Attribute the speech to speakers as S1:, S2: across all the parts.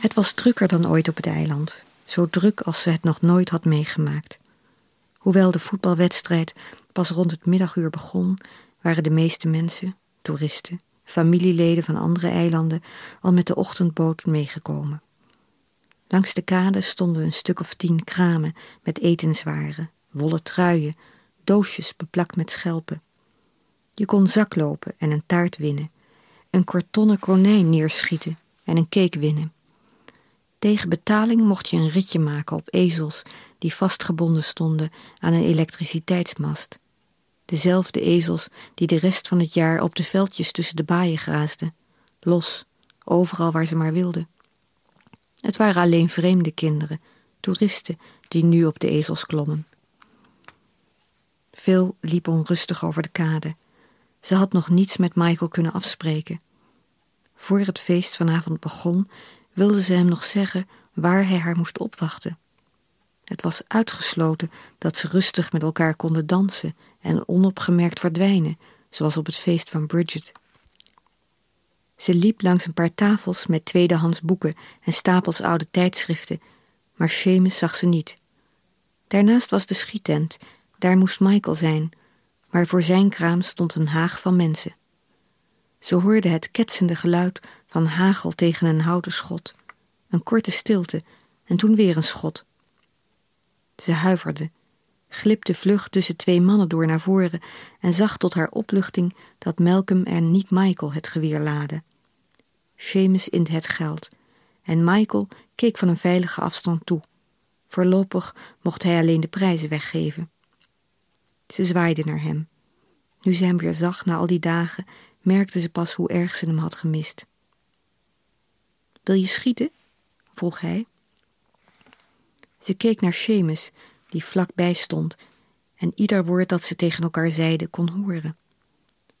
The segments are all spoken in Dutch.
S1: Het was drukker dan ooit op het eiland, zo druk als ze het nog nooit had meegemaakt. Hoewel de voetbalwedstrijd pas rond het middaguur begon, waren de meeste mensen, toeristen, familieleden van andere eilanden, al met de ochtendboot meegekomen. Langs de kade stonden een stuk of tien kramen met etenswaren, wollen truien, doosjes beplakt met schelpen. Je kon zaklopen en een taart winnen, een kartonnen konijn neerschieten en een cake winnen. Tegen betaling mocht je een ritje maken op ezels die vastgebonden stonden aan een elektriciteitsmast. Dezelfde ezels die de rest van het jaar op de veldjes tussen de baaien graasden, los, overal waar ze maar wilden. Het waren alleen vreemde kinderen, toeristen, die nu op de ezels klommen. Phil liep onrustig over de kade. Ze had nog niets met Michael kunnen afspreken. Voor het feest vanavond begon, wilde ze hem nog zeggen waar hij haar moest opwachten. Het was uitgesloten dat ze rustig met elkaar konden dansen en onopgemerkt verdwijnen, zoals op het feest van Bridget. Ze liep langs een paar tafels met tweedehands boeken en stapels oude tijdschriften, maar Seamus zag ze niet. Daarnaast was de schietent, daar moest Michael zijn, maar voor zijn kraam stond een haag van mensen. Ze hoorde het ketsende geluid van hagel tegen een houten schot, een korte stilte en toen weer een schot. Ze huiverde, glipte vlug tussen twee mannen door naar voren en zag tot haar opluchting dat Malcolm en niet Michael het geweer laadde. Seamus in het geld en Michael keek van een veilige afstand toe. Voorlopig mocht hij alleen de prijzen weggeven. Ze zwaaide naar hem. Nu ze hem weer zag na al die dagen, merkte ze pas hoe erg ze hem had gemist. Wil je schieten? vroeg hij. Ze keek naar Seamus, die vlakbij stond, en ieder woord dat ze tegen elkaar zeiden kon horen.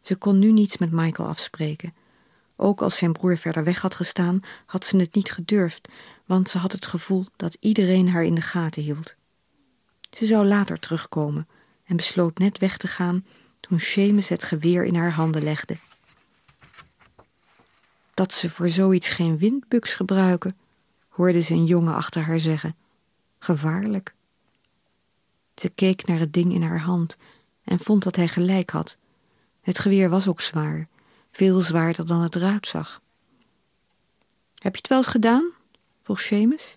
S1: Ze kon nu niets met Michael afspreken. Ook als zijn broer verder weg had gestaan, had ze het niet gedurfd, want ze had het gevoel dat iedereen haar in de gaten hield. Ze zou later terugkomen en besloot net weg te gaan toen Seamus het geweer in haar handen legde. Dat ze voor zoiets geen windbuks gebruiken, hoorde ze een jongen achter haar zeggen. Gevaarlijk. Ze keek naar het ding in haar hand en vond dat hij gelijk had. Het geweer was ook zwaar, veel zwaarder dan het eruit zag. Heb je het wel eens gedaan? vroeg Seamus.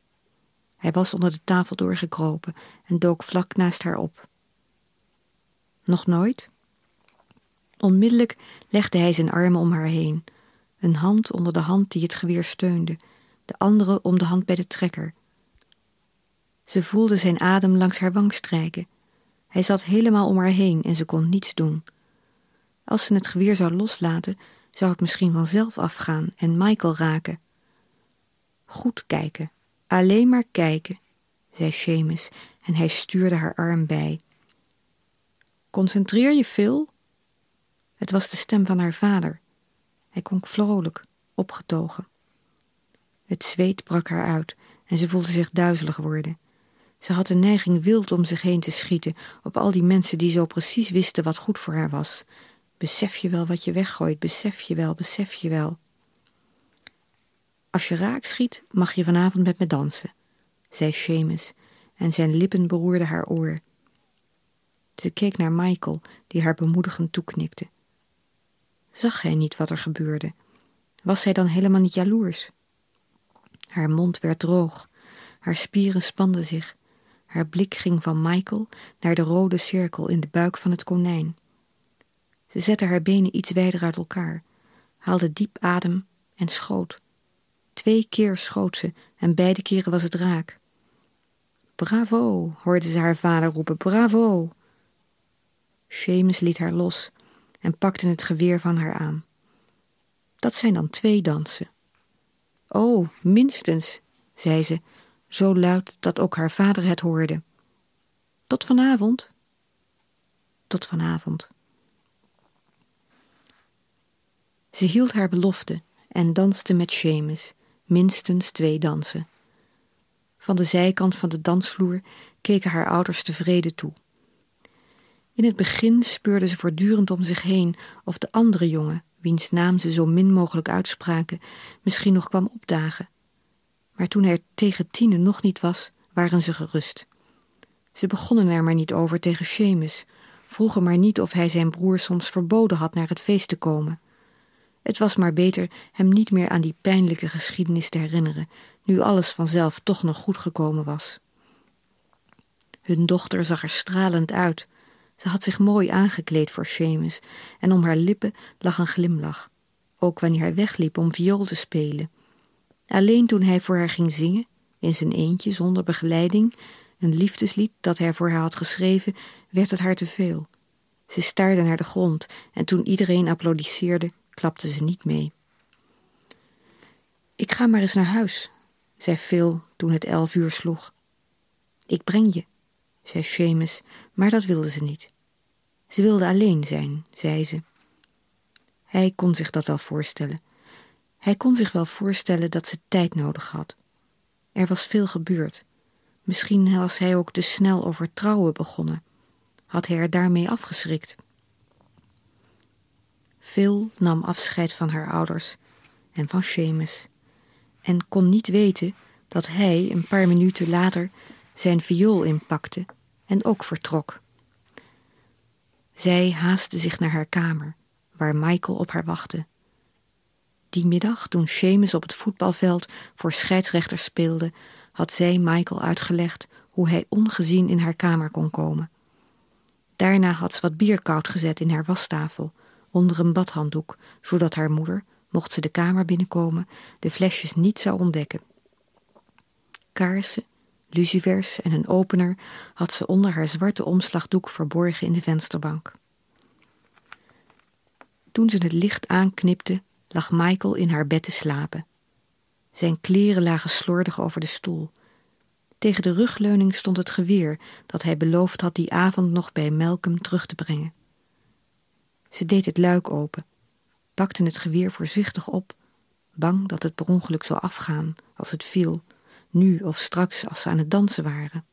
S1: Hij was onder de tafel doorgekropen en dook vlak naast haar op. Nog nooit? Onmiddellijk legde hij zijn armen om haar heen, een hand onder de hand die het geweer steunde, de andere om de hand bij de trekker. Ze voelde zijn adem langs haar wang strijken. Hij zat helemaal om haar heen en ze kon niets doen. Als ze het geweer zou loslaten, zou het misschien vanzelf afgaan en Michael raken. Goed kijken, alleen maar kijken, zei Seamus en hij stuurde haar arm bij. Concentreer je, Phil. Het was de stem van haar vader. Hij klonk vrolijk, opgetogen. Het zweet brak haar uit en ze voelde zich duizelig worden. Ze had de neiging wild om zich heen te schieten op al die mensen die zo precies wisten wat goed voor haar was. Besef je wel wat je weggooit, besef je wel, besef je wel. Als je raak schiet, mag je vanavond met me dansen, zei Seamus en zijn lippen beroerden haar oor. Ze keek naar Michael, die haar bemoedigend toeknikte. Zag hij niet wat er gebeurde? Was zij dan helemaal niet jaloers? Haar mond werd droog, haar spieren spanden zich. Haar blik ging van Michael naar de rode cirkel in de buik van het konijn. Ze zette haar benen iets wijder uit elkaar, haalde diep adem en schoot. Twee keer schoot ze en beide keren was het raak. Bravo, hoorde ze haar vader roepen, bravo. Seamus liet haar los en pakte het geweer van haar aan. Dat zijn dan twee dansen. Oh, minstens, zei ze, zo luid dat ook haar vader het hoorde. Tot vanavond. Tot vanavond. Ze hield haar belofte en danste met Seamus, minstens twee dansen. Van de zijkant van de dansvloer keken haar ouders tevreden toe. In het begin speurde ze voortdurend om zich heen of de andere jongen, wiens naam ze zo min mogelijk uitspraken, misschien nog kwam opdagen. Maar toen hij tegen Tine nog niet was, waren ze gerust. Ze begonnen er maar niet over tegen Seamus, vroegen maar niet of hij zijn broer soms verboden had naar het feest te komen. Het was maar beter hem niet meer aan die pijnlijke geschiedenis te herinneren, nu alles vanzelf toch nog goed gekomen was. Hun dochter zag er stralend uit. Ze had zich mooi aangekleed voor Seamus en om haar lippen lag een glimlach, ook wanneer hij wegliep om viool te spelen. Alleen toen hij voor haar ging zingen, in zijn eentje zonder begeleiding, een liefdeslied dat hij voor haar had geschreven, werd het haar te veel. Ze staarde naar de grond en toen iedereen applaudisseerde, klapte ze niet mee. Ik ga maar eens naar huis, zei Phil toen het elf uur sloeg. Ik breng je, zei Seamus, maar dat wilde ze niet. Ze wilde alleen zijn, zei ze. Hij kon zich dat wel voorstellen. Hij kon zich wel voorstellen dat ze tijd nodig had. Er was veel gebeurd. Misschien was hij ook te snel over trouwen begonnen. Had hij er daarmee afgeschrikt? Phil nam afscheid van haar ouders en van Seamus en kon niet weten dat hij een paar minuten later zijn viool inpakte en ook vertrok. Zij haastte zich naar haar kamer, waar Michael op haar wachtte. Die middag, toen Seamus op het voetbalveld voor scheidsrechter speelde, had zij Michael uitgelegd hoe hij ongezien in haar kamer kon komen. Daarna had ze wat bier koud gezet in haar wastafel, onder een badhanddoek, zodat haar moeder, mocht ze de kamer binnenkomen, de flesjes niet zou ontdekken. Kaarsen, lucifers en een opener had ze onder haar zwarte omslagdoek verborgen in de vensterbank. Toen ze het licht aanknipte, lag Michael in haar bed te slapen. Zijn kleren lagen slordig over de stoel. Tegen de rugleuning stond het geweer dat hij beloofd had die avond nog bij Malcolm terug te brengen. Ze deed het luik open, pakte het geweer voorzichtig op, bang dat het per ongeluk zou afgaan als het viel, nu of straks als ze aan het dansen waren.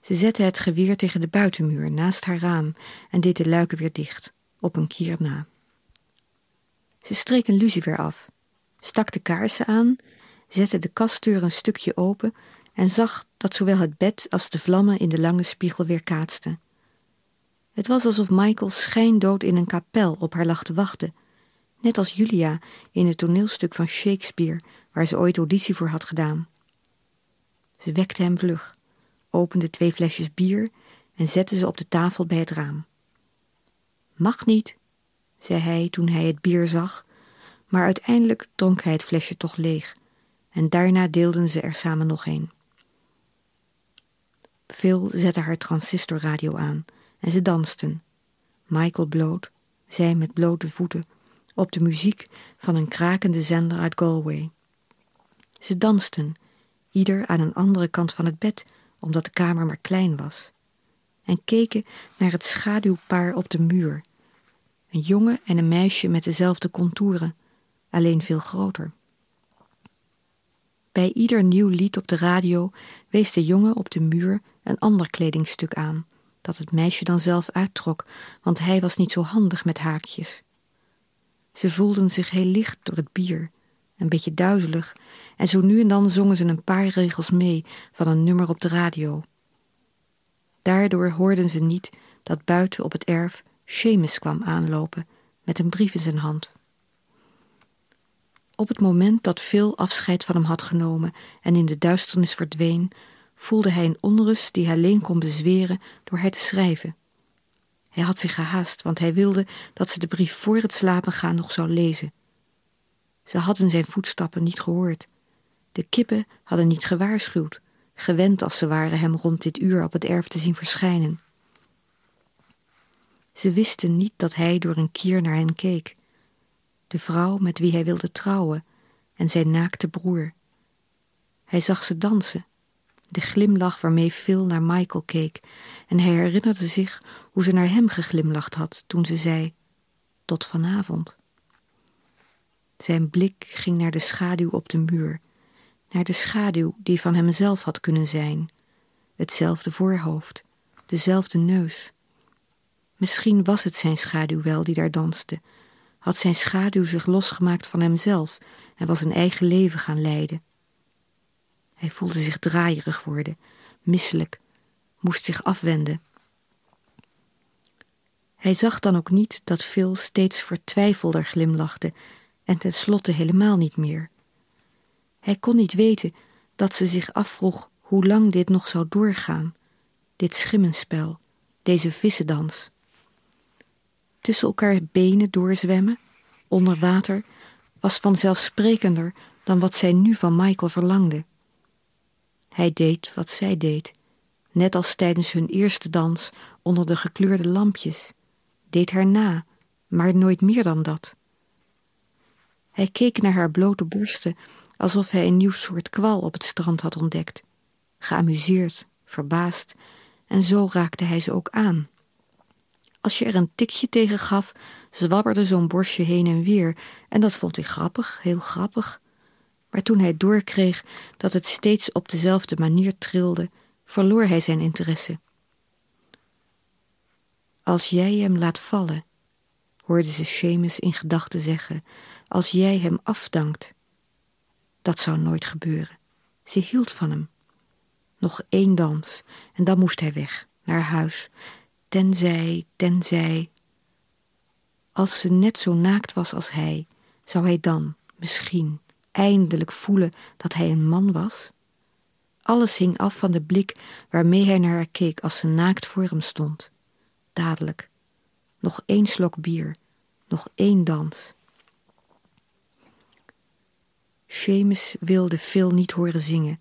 S1: Ze zette het geweer tegen de buitenmuur naast haar raam en deed de luiken weer dicht, op een kier na. Ze streek een lucifer af, stak de kaarsen aan, zette de kastdeur een stukje open en zag dat zowel het bed als de vlammen in de lange spiegel weer kaatsten. Het was alsof Michael schijndood in een kapel op haar lag te wachten, net als Julia in het toneelstuk van Shakespeare waar ze ooit auditie voor had gedaan. Ze wekte hem vlug, opende twee flesjes bier en zette ze op de tafel bij het raam. Mag niet, zei hij toen hij het bier zag, maar uiteindelijk dronk hij het flesje toch leeg en daarna deelden ze er samen nog een. Phil zette haar transistorradio aan en ze dansten. Michael bloot, zij met blote voeten, op de muziek van een krakende zender uit Galway. Ze dansten, ieder aan een andere kant van het bed, omdat de kamer maar klein was, en keken naar het schaduwpaar op de muur. Een jongen en een meisje met dezelfde contouren, alleen veel groter. Bij ieder nieuw lied op de radio wees de jongen op de muur een ander kledingstuk aan, dat het meisje dan zelf uittrok, want hij was niet zo handig met haakjes. Ze voelden zich heel licht door het bier, een beetje duizelig, en zo nu en dan zongen ze een paar regels mee van een nummer op de radio. Daardoor hoorden ze niet dat buiten op het erf Seamus kwam aanlopen met een brief in zijn hand. Op het moment dat Phil afscheid van hem had genomen en in de duisternis verdween, voelde hij een onrust die hij alleen kon bezweren door haar te schrijven. Hij had zich gehaast, want hij wilde dat ze de brief voor het slapen gaan nog zou lezen. Ze hadden zijn voetstappen niet gehoord. De kippen hadden niet gewaarschuwd, gewend als ze waren hem rond dit uur op het erf te zien verschijnen. Ze wisten niet dat hij door een kier naar hen keek. De vrouw met wie hij wilde trouwen en zijn naakte broer. Hij zag ze dansen, de glimlach waarmee Phil naar Michael keek, en hij herinnerde zich hoe ze naar hem geglimlacht had toen ze zei: Tot vanavond. Zijn blik ging naar de schaduw op de muur, naar de schaduw die van hemzelf had kunnen zijn, hetzelfde voorhoofd, dezelfde neus. Misschien was het zijn schaduw wel die daar danste, had zijn schaduw zich losgemaakt van hemzelf en was een eigen leven gaan leiden. Hij voelde zich draaierig worden, misselijk, moest zich afwenden. Hij zag dan ook niet dat Phil steeds vertwijfelder glimlachte en tenslotte helemaal niet meer. Hij kon niet weten dat ze zich afvroeg hoe lang dit nog zou doorgaan, dit schimmenspel, deze vissendans. Tussen elkaars benen doorzwemmen, onder water, was vanzelfsprekender dan wat zij nu van Michael verlangde. Hij deed wat zij deed, net als tijdens hun eerste dans onder de gekleurde lampjes, deed haar na, maar nooit meer dan dat. Hij keek naar haar blote borsten alsof hij een nieuw soort kwal op het strand had ontdekt. Geamuseerd, verbaasd, en zo raakte hij ze ook aan. Als je er een tikje tegen gaf, zwabberde zo'n borstje heen en weer, en dat vond hij grappig, heel grappig. Maar toen hij doorkreeg dat het steeds op dezelfde manier trilde, verloor hij zijn interesse. Als jij hem laat vallen, hoorde ze Seamus in gedachten zeggen, als jij hem afdankt. Dat zou nooit gebeuren. Ze hield van hem. Nog één dans en dan moest hij weg, naar huis. Tenzij, tenzij. Als ze net zo naakt was als hij, zou hij dan, misschien, eindelijk voelen dat hij een man was? Alles hing af van de blik waarmee hij naar haar keek als ze naakt voor hem stond. Dadelijk. Nog één slok bier. Nog één dans. Seamus wilde Phil niet horen zingen,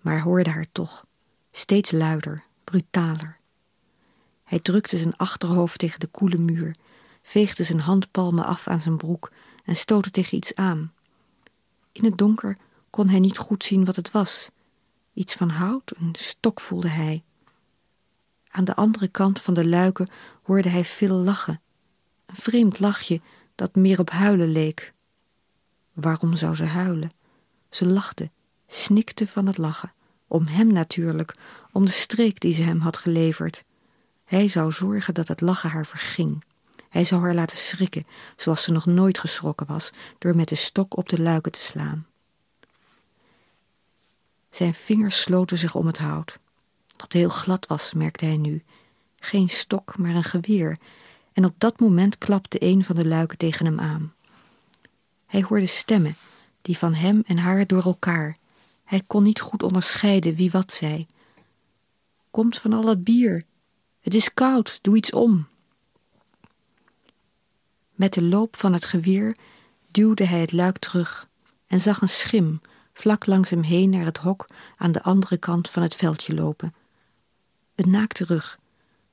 S1: maar hoorde haar toch, steeds luider, brutaler. Hij drukte zijn achterhoofd tegen de koele muur, veegde zijn handpalmen af aan zijn broek en stootte tegen iets aan. In het donker kon hij niet goed zien wat het was. Iets van hout, een stok voelde hij. Aan de andere kant van de luiken hoorde hij Phil lachen. Een vreemd lachje dat meer op huilen leek. Waarom zou ze huilen? Ze lachte, snikte van het lachen. Om hem natuurlijk, om de streek die ze hem had geleverd. Hij zou zorgen dat het lachen haar verging. Hij zou haar laten schrikken, zoals ze nog nooit geschrokken was, door met de stok op de luiken te slaan. Zijn vingers sloten zich om het hout. Dat heel glad was, merkte hij nu. Geen stok, maar een geweer. En op dat moment klapte een van de luiken tegen hem aan. Hij hoorde stemmen, die van hem en haar door elkaar. Hij kon niet goed onderscheiden wie wat zei. Komt van al dat bier. Het is koud, doe iets om. Met de loop van het geweer duwde hij het luik terug en zag een schim vlak langs hem heen naar het hok aan de andere kant van het veldje lopen. Een naakte rug,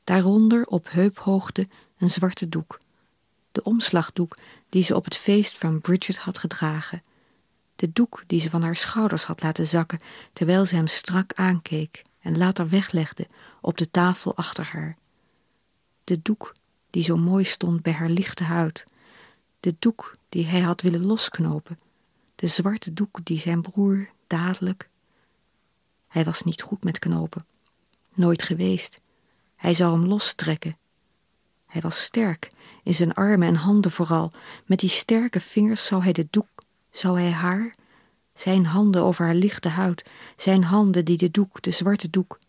S1: daaronder op heuphoogte een zwarte doek de omslagdoek die ze op het feest van Bridget had gedragen, de doek die ze van haar schouders had laten zakken terwijl ze hem strak aankeek en later weglegde op de tafel achter haar, de doek die zo mooi stond bij haar lichte huid, de doek die hij had willen losknopen, de zwarte doek die zijn broer dadelijk. Hij was niet goed met knopen, nooit geweest. Hij zou hem lostrekken hij was sterk, in zijn armen en handen vooral. Met die sterke vingers zou hij de doek, zou hij haar, zijn handen over haar lichte huid, zijn handen die de doek, de zwarte doek.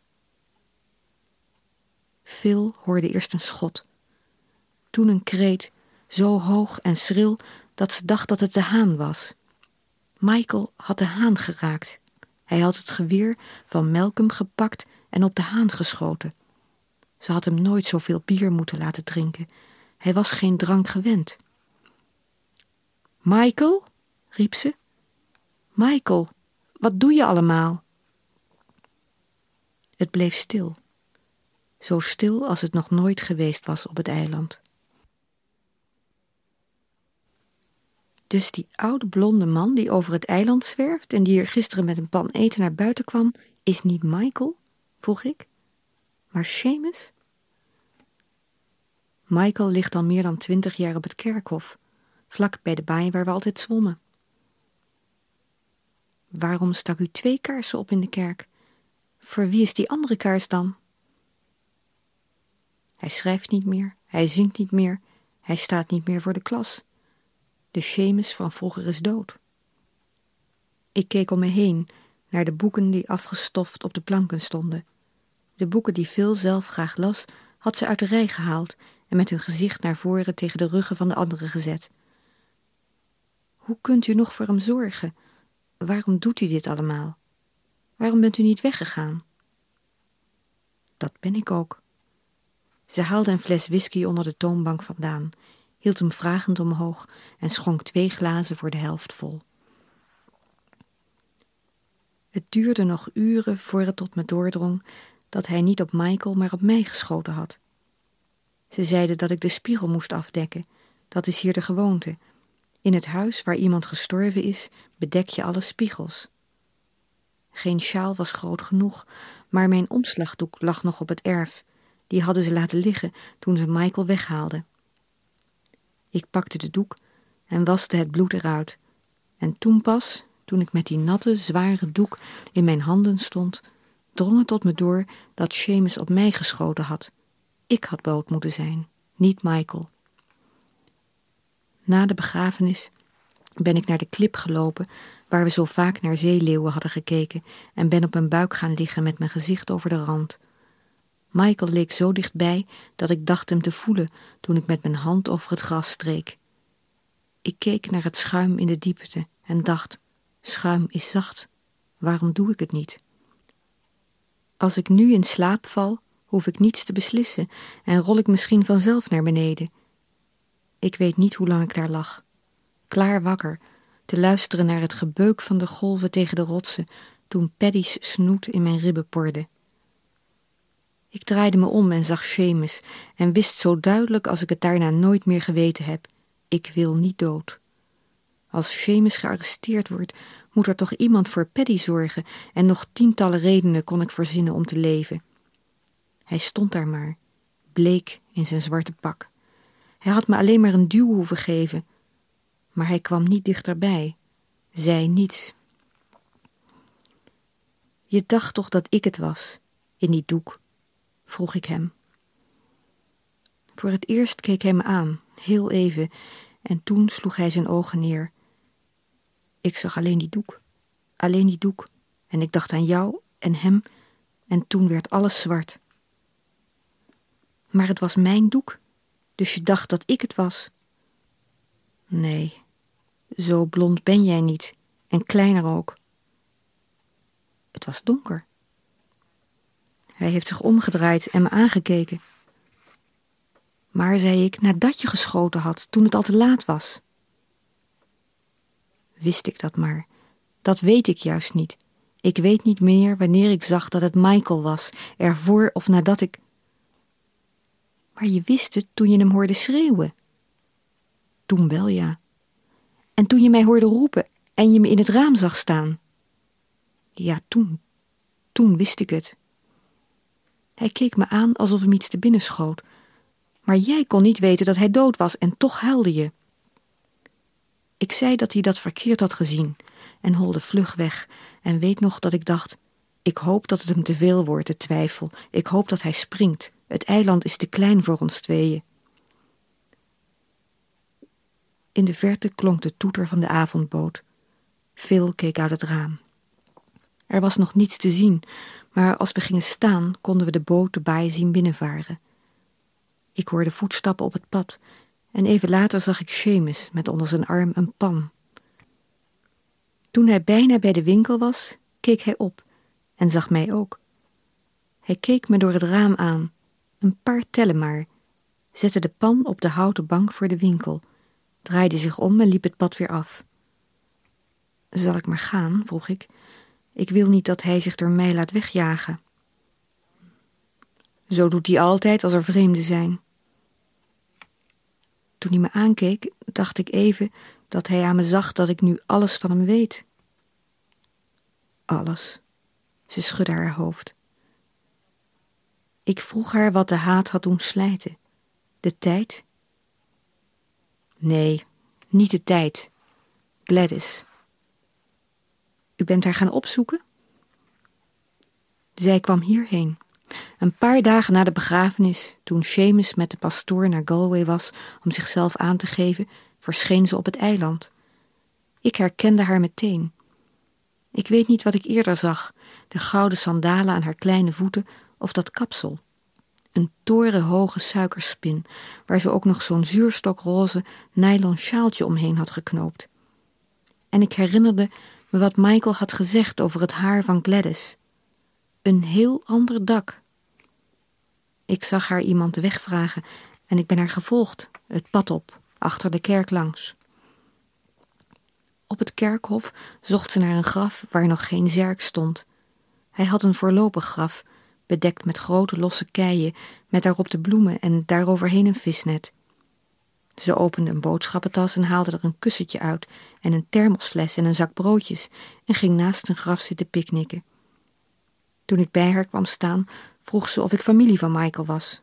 S1: Phil hoorde eerst een schot, toen een kreet, zo hoog en schril dat ze dacht dat het de haan was. Michael had de haan geraakt. Hij had het geweer van Malcolm gepakt en op de haan geschoten. Ze had hem nooit zoveel bier moeten laten drinken. Hij was geen drank gewend. Michael, riep ze. Michael, wat doe je allemaal? Het bleef stil. Zo stil als het nog nooit geweest was op het eiland. Dus die oude blonde man die over het eiland zwerft en die er gisteren met een pan eten naar buiten kwam, is niet Michael? vroeg ik. Maar Seamus? Michael ligt al meer dan twintig jaar op het kerkhof, vlak bij de baai waar we altijd zwommen. Waarom stak u twee kaarsen op in de kerk? Voor wie is die andere kaars dan? Hij schrijft niet meer, hij zingt niet meer, hij staat niet meer voor de klas. De Seamus van vroeger is dood. Ik keek om me heen, naar de boeken die afgestoft op de planken stonden. De boeken die Phil zelf graag las, had ze uit de rij gehaald en met hun gezicht naar voren tegen de ruggen van de anderen gezet. Hoe kunt u nog voor hem zorgen? Waarom doet u dit allemaal? Waarom bent u niet weggegaan? Dat ben ik ook. Ze haalde een fles whisky onder de toonbank vandaan, hield hem vragend omhoog en schonk twee glazen voor de helft vol. Het duurde nog uren voor het tot me doordrong dat hij niet op Michael, maar op mij geschoten had. Ze zeiden dat ik de spiegel moest afdekken. Dat is hier de gewoonte. In het huis waar iemand gestorven is, bedek je alle spiegels. Geen sjaal was groot genoeg, maar mijn omslagdoek lag nog op het erf. Die hadden ze laten liggen toen ze Michael weghaalden. Ik pakte de doek en waste het bloed eruit. En toen pas, toen ik met die natte, zware doek in mijn handen stond, drong het tot me door dat Seamus op mij geschoten had. Ik had dood moeten zijn, niet Michael. Na de begrafenis ben ik naar de klip gelopen waar we zo vaak naar zeeleeuwen hadden gekeken en ben op mijn buik gaan liggen met mijn gezicht over de rand. Michael leek zo dichtbij dat ik dacht hem te voelen toen ik met mijn hand over het gras streek. Ik keek naar het schuim in de diepte en dacht: schuim is zacht, waarom doe ik het niet? Als ik nu in slaap val, hoef ik niets te beslissen en rol ik misschien vanzelf naar beneden. Ik weet niet hoe lang ik daar lag, klaar wakker, te luisteren naar het gebeuk van de golven tegen de rotsen toen Paddy's snoet in mijn ribben porde. Ik draaide me om en zag Seamus en wist zo duidelijk als ik het daarna nooit meer geweten heb: ik wil niet dood. Als Seamus gearresteerd wordt, moet er toch iemand voor Paddy zorgen en nog tientallen redenen kon ik verzinnen om te leven. Hij stond daar maar, bleek in zijn zwarte pak. Hij had me alleen maar een duw hoeven geven, maar hij kwam niet dichterbij, zei niets. Je dacht toch dat ik het was, in die doek, vroeg ik hem. Voor het eerst keek hij me aan, heel even, en toen sloeg hij zijn ogen neer. Ik zag alleen die doek, alleen die doek, en ik dacht aan jou en hem, en toen werd alles zwart. Maar het was mijn doek, dus je dacht dat ik het was. Nee, zo blond ben jij niet, en kleiner ook. Het was donker. Hij heeft zich omgedraaid en me aangekeken. Maar, zei ik, nadat je geschoten had, toen het al te laat was. Wist ik dat maar. Dat weet ik juist niet. Ik weet niet meer wanneer ik zag dat het Michael was, ervoor of nadat ik. Maar je wist het toen je hem hoorde schreeuwen. Toen wel, ja. En toen je mij hoorde roepen en je me in het raam zag staan. Ja, toen. Toen wist ik het. Hij keek me aan alsof hem iets te binnen schoot. Maar jij kon niet weten dat hij dood was en toch huilde je. Ik zei dat hij dat verkeerd had gezien en holde vlug weg en weet nog dat ik dacht: ik hoop dat het hem te veel wordt, de twijfel. Ik hoop dat hij springt. Het eiland is te klein voor ons tweeën. In de verte klonk de toeter van de avondboot. Phil keek uit het raam. Er was nog niets te zien, maar als we gingen staan konden we de boot de baai zien binnenvaren. Ik hoorde voetstappen op het pad en even later zag ik Seamus met onder zijn arm een pan. Toen hij bijna bij de winkel was, keek hij op en zag mij ook. Hij keek me door het raam aan, een paar tellen maar, zette de pan op de houten bank voor de winkel, draaide zich om en liep het pad weer af. Zal ik maar gaan? vroeg ik. Ik wil niet dat hij zich door mij laat wegjagen. Zo doet hij altijd als er vreemden zijn. Toen hij me aankeek, dacht ik even dat hij aan me zag dat ik nu alles van hem weet. Alles. Ze schudde haar hoofd. Ik vroeg haar wat de haat had doen slijten. De tijd? Nee, niet de tijd. Gladys. U bent haar gaan opzoeken? Zij kwam hierheen. Een paar dagen na de begrafenis, toen Seamus met de pastoor naar Galway was om zichzelf aan te geven, verscheen ze op het eiland. Ik herkende haar meteen. Ik weet niet wat ik eerder zag, de gouden sandalen aan haar kleine voeten of dat kapsel. Een torenhoge suikerspin, waar ze ook nog zo'n zuurstokroze nylon sjaaltje omheen had geknoopt. En ik herinnerde me wat Michael had gezegd over het haar van Gladys. Een heel ander dak. Ik zag haar iemand wegvragen en ik ben haar gevolgd, het pad op, achter de kerk langs. Op het kerkhof zocht ze naar een graf waar nog geen zerk stond. Hij had een voorlopig graf, bedekt met grote losse keien, met daarop de bloemen en daaroverheen een visnet. Ze opende een boodschappentas en haalde er een kussentje uit en een thermosfles en een zak broodjes en ging naast een graf zitten picknicken. Toen ik bij haar kwam staan, vroeg ze of ik familie van Michael was.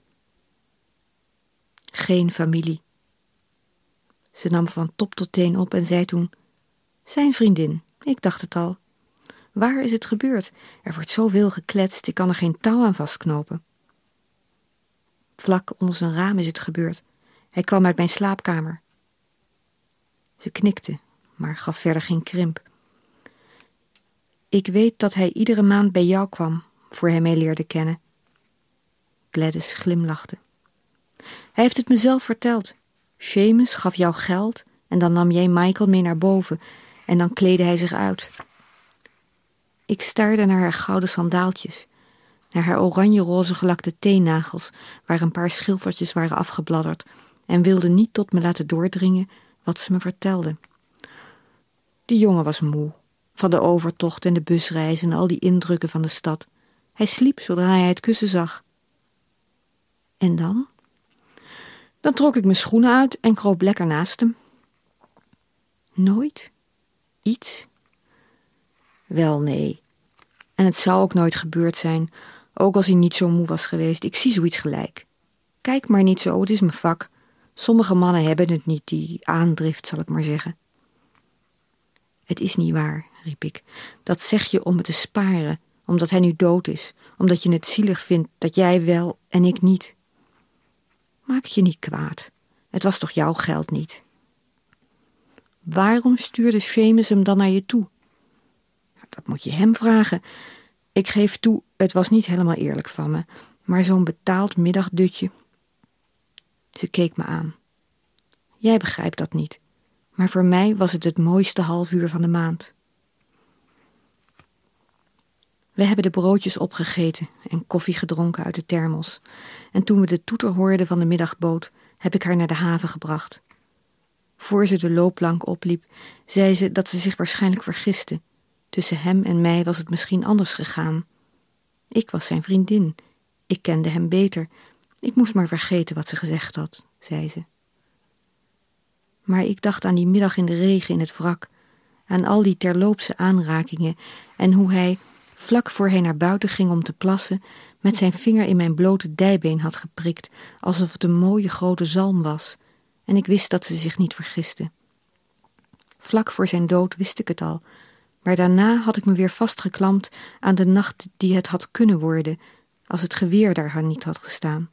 S1: Geen familie. Ze nam van top tot teen op en zei toen: Zijn vriendin, ik dacht het al. Waar is het gebeurd? Er wordt zoveel gekletst, ik kan er geen touw aan vastknopen. Vlak onder zijn raam is het gebeurd. Hij kwam uit mijn slaapkamer. Ze knikte, maar gaf verder geen krimp. Ik weet dat hij iedere maand bij jou kwam, voor hij mij leerde kennen. Gladys glimlachte. Hij heeft het mezelf verteld. Seamus gaf jou geld en dan nam jij Michael mee naar boven en dan kleedde hij zich uit. Ik staarde naar haar gouden sandaaltjes, naar haar oranje-roze gelakte teennagels, waar een paar schilfertjes waren afgebladderd, en wilde niet tot me laten doordringen wat ze me vertelde. De jongen was moe, van de overtocht en de busreis en al die indrukken van de stad. Hij sliep zodra hij het kussen zag. En dan? Dan trok ik mijn schoenen uit en kroop lekker naast hem. Nooit? Iets? Wel, nee. En het zou ook nooit gebeurd zijn, ook als hij niet zo moe was geweest. Ik zie zoiets gelijk. Kijk maar niet zo, het is mijn vak. Sommige mannen hebben het niet, die aandrift, zal ik maar zeggen. Het is niet waar, riep ik. Dat zeg je om me te sparen, omdat hij nu dood is, omdat je het zielig vindt dat jij wel en ik niet. Maak je niet kwaad. Het was toch jouw geld niet? Waarom stuurde Seamus hem dan naar je toe? Dat moet je hem vragen. Ik geef toe, het was niet helemaal eerlijk van me, maar zo'n betaald middagdutje. Ze keek me aan. Jij begrijpt dat niet, maar voor mij was het het mooiste half uur van de maand. We hebben de broodjes opgegeten en koffie gedronken uit de thermos. En toen we de toeter hoorden van de middagboot, heb ik haar naar de haven gebracht. Voor ze de loopplank opliep, zei ze dat ze zich waarschijnlijk vergiste. Tussen hem en mij was het misschien anders gegaan. Ik was zijn vriendin. Ik kende hem beter. Ik moest maar vergeten wat ze gezegd had, zei ze. Maar ik dacht aan die middag in de regen in het wrak, aan al die terloopse aanrakingen en hoe hij, vlak voor hij naar buiten ging om te plassen, met zijn vinger in mijn blote dijbeen had geprikt, alsof het een mooie grote zalm was, en ik wist dat ze zich niet vergiste. Vlak voor zijn dood wist ik het al, maar daarna had ik me weer vastgeklampt aan de nacht die het had kunnen worden, als het geweer daar niet had gestaan,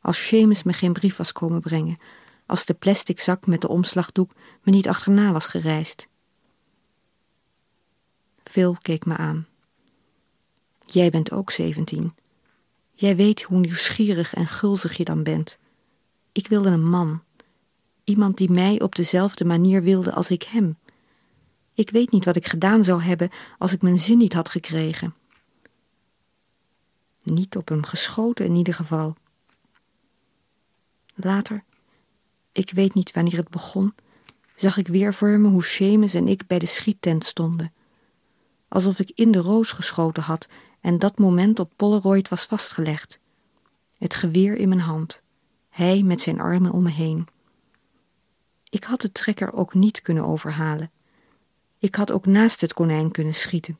S1: als Seamus me geen brief was komen brengen, als de plastic zak met de omslagdoek me niet achterna was gereisd. Phil keek me aan. Jij bent ook zeventien. Jij weet hoe nieuwsgierig en gulzig je dan bent. Ik wilde een man. Iemand die mij op dezelfde manier wilde als ik hem. Ik weet niet wat ik gedaan zou hebben als ik mijn zin niet had gekregen. Niet op hem geschoten in ieder geval. Later, ik weet niet wanneer het begon, zag ik weer voor me hoe Seamus en ik bij de schiettent stonden. Alsof ik in de roos geschoten had en dat moment op Polaroid was vastgelegd. Het geweer in mijn hand, hij met zijn armen om me heen. Ik had de trekker ook niet kunnen overhalen. Ik had ook naast het konijn kunnen schieten.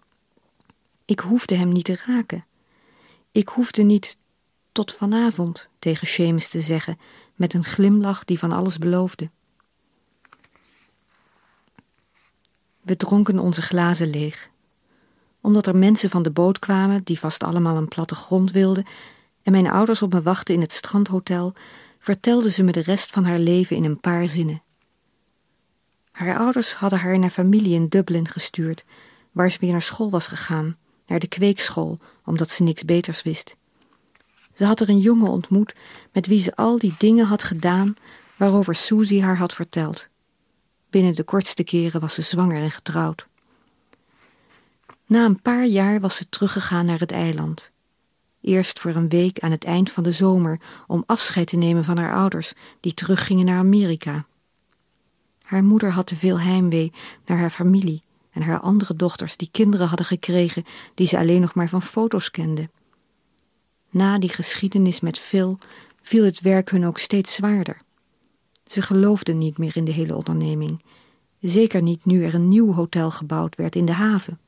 S1: Ik hoefde hem niet te raken. Ik hoefde niet tot vanavond tegen Seamus te zeggen, met een glimlach die van alles beloofde. We dronken onze glazen leeg. Omdat er mensen van de boot kwamen die vast allemaal een platte grond wilden en mijn ouders op me wachten in het strandhotel, vertelde ze me de rest van haar leven in een paar zinnen. Haar ouders hadden haar naar familie in Dublin gestuurd, waar ze weer naar school was gegaan, naar de kweekschool, omdat ze niks beters wist. Ze had er een jongen ontmoet met wie ze al die dingen had gedaan waarover Susie haar had verteld. Binnen de kortste keren was ze zwanger en getrouwd. Na een paar jaar was ze teruggegaan naar het eiland. Eerst voor een week aan het eind van de zomer om afscheid te nemen van haar ouders, die teruggingen naar Amerika. Haar moeder had te veel heimwee naar haar familie en haar andere dochters die kinderen hadden gekregen die ze alleen nog maar van foto's kende. Na die geschiedenis met Phil viel het werk hun ook steeds zwaarder. Ze geloofden niet meer in de hele onderneming, zeker niet nu er een nieuw hotel gebouwd werd in de haven.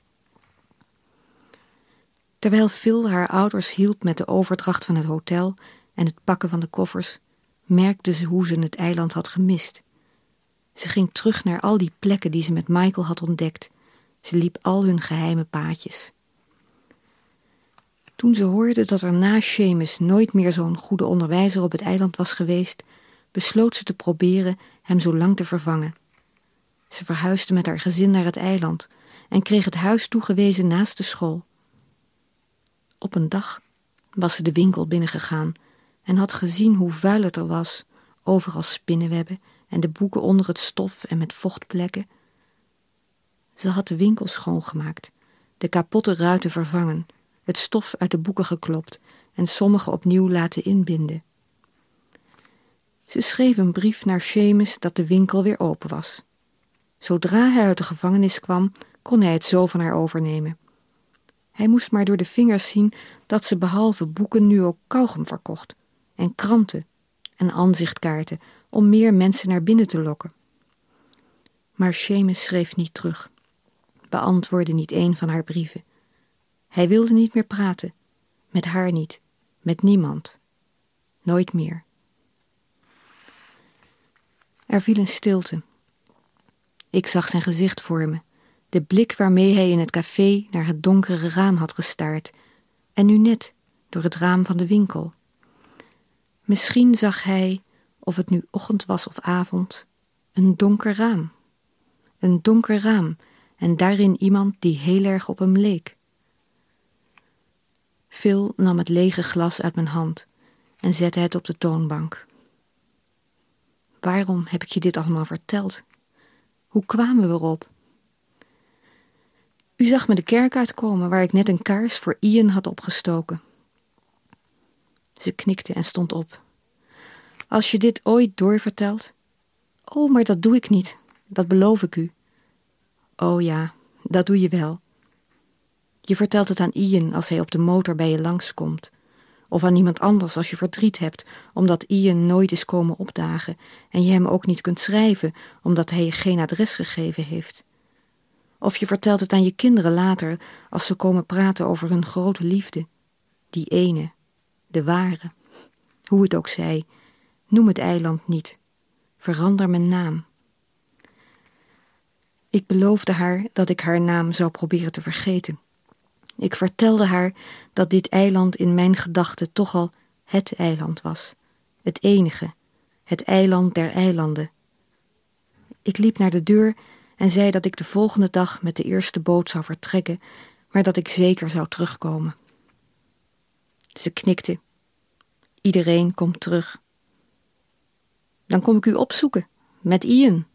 S1: Terwijl Phil haar ouders hielp met de overdracht van het hotel en het pakken van de koffers, merkte ze hoe ze het eiland had gemist. Ze ging terug naar al die plekken die ze met Michael had ontdekt. Ze liep al hun geheime paadjes. Toen ze hoorde dat er na Seamus nooit meer zo'n goede onderwijzer op het eiland was geweest, besloot ze te proberen hem zo lang te vervangen. Ze verhuisde met haar gezin naar het eiland en kreeg het huis toegewezen naast de school. Op een dag was ze de winkel binnengegaan en had gezien hoe vuil het er was, overal spinnenwebben en de boeken onder het stof en met vochtplekken. Ze had de winkel schoongemaakt, de kapotte ruiten vervangen, het stof uit de boeken geklopt en sommige opnieuw laten inbinden. Ze schreef een brief naar Seamus dat de winkel weer open was. Zodra hij uit de gevangenis kwam, kon hij het zo van haar overnemen. Hij moest maar door de vingers zien dat ze behalve boeken nu ook kauwgom verkocht en kranten en aanzichtkaarten om meer mensen naar binnen te lokken. Maar Seamus schreef niet terug, beantwoordde niet een van haar brieven. Hij wilde niet meer praten, met haar niet, met niemand, nooit meer. Er viel een stilte. Ik zag zijn gezicht voor me, de blik waarmee hij in het café naar het donkere raam had gestaard, en nu net door het raam van de winkel. Misschien zag hij, of het nu ochtend was of avond, een donker raam. Een donker raam en daarin iemand die heel erg op hem leek. Phil nam het lege glas uit mijn hand en zette het op de toonbank. Waarom heb ik je dit allemaal verteld? Hoe kwamen we erop? U zag me de kerk uitkomen waar ik net een kaars voor Ian had opgestoken. Ze knikte en stond op. Als je dit ooit doorvertelt. Oh, maar dat doe ik niet, dat beloof ik u. Oh ja, dat doe je wel. Je vertelt het aan Ian als hij op de motor bij je langskomt. Of aan iemand anders als je verdriet hebt, omdat Ian nooit is komen opdagen en je hem ook niet kunt schrijven, omdat hij je geen adres gegeven heeft. Of je vertelt het aan je kinderen later als ze komen praten over hun grote liefde. Die ene, de ware. Hoe het ook zij, noem het eiland niet. Verander mijn naam. Ik beloofde haar dat ik haar naam zou proberen te vergeten. Ik vertelde haar dat dit eiland in mijn gedachten toch al het eiland was, het enige, het eiland der eilanden. Ik liep naar de deur en zei dat ik de volgende dag met de eerste boot zou vertrekken, maar dat ik zeker zou terugkomen. Ze knikte. Iedereen komt terug. Dan kom ik u opzoeken, met Ian.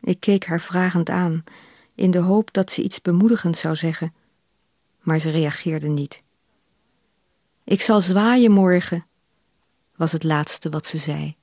S1: Ik keek haar vragend aan, in de hoop dat ze iets bemoedigends zou zeggen, maar ze reageerde niet. Ik zal zwaaien morgen, was het laatste wat ze zei.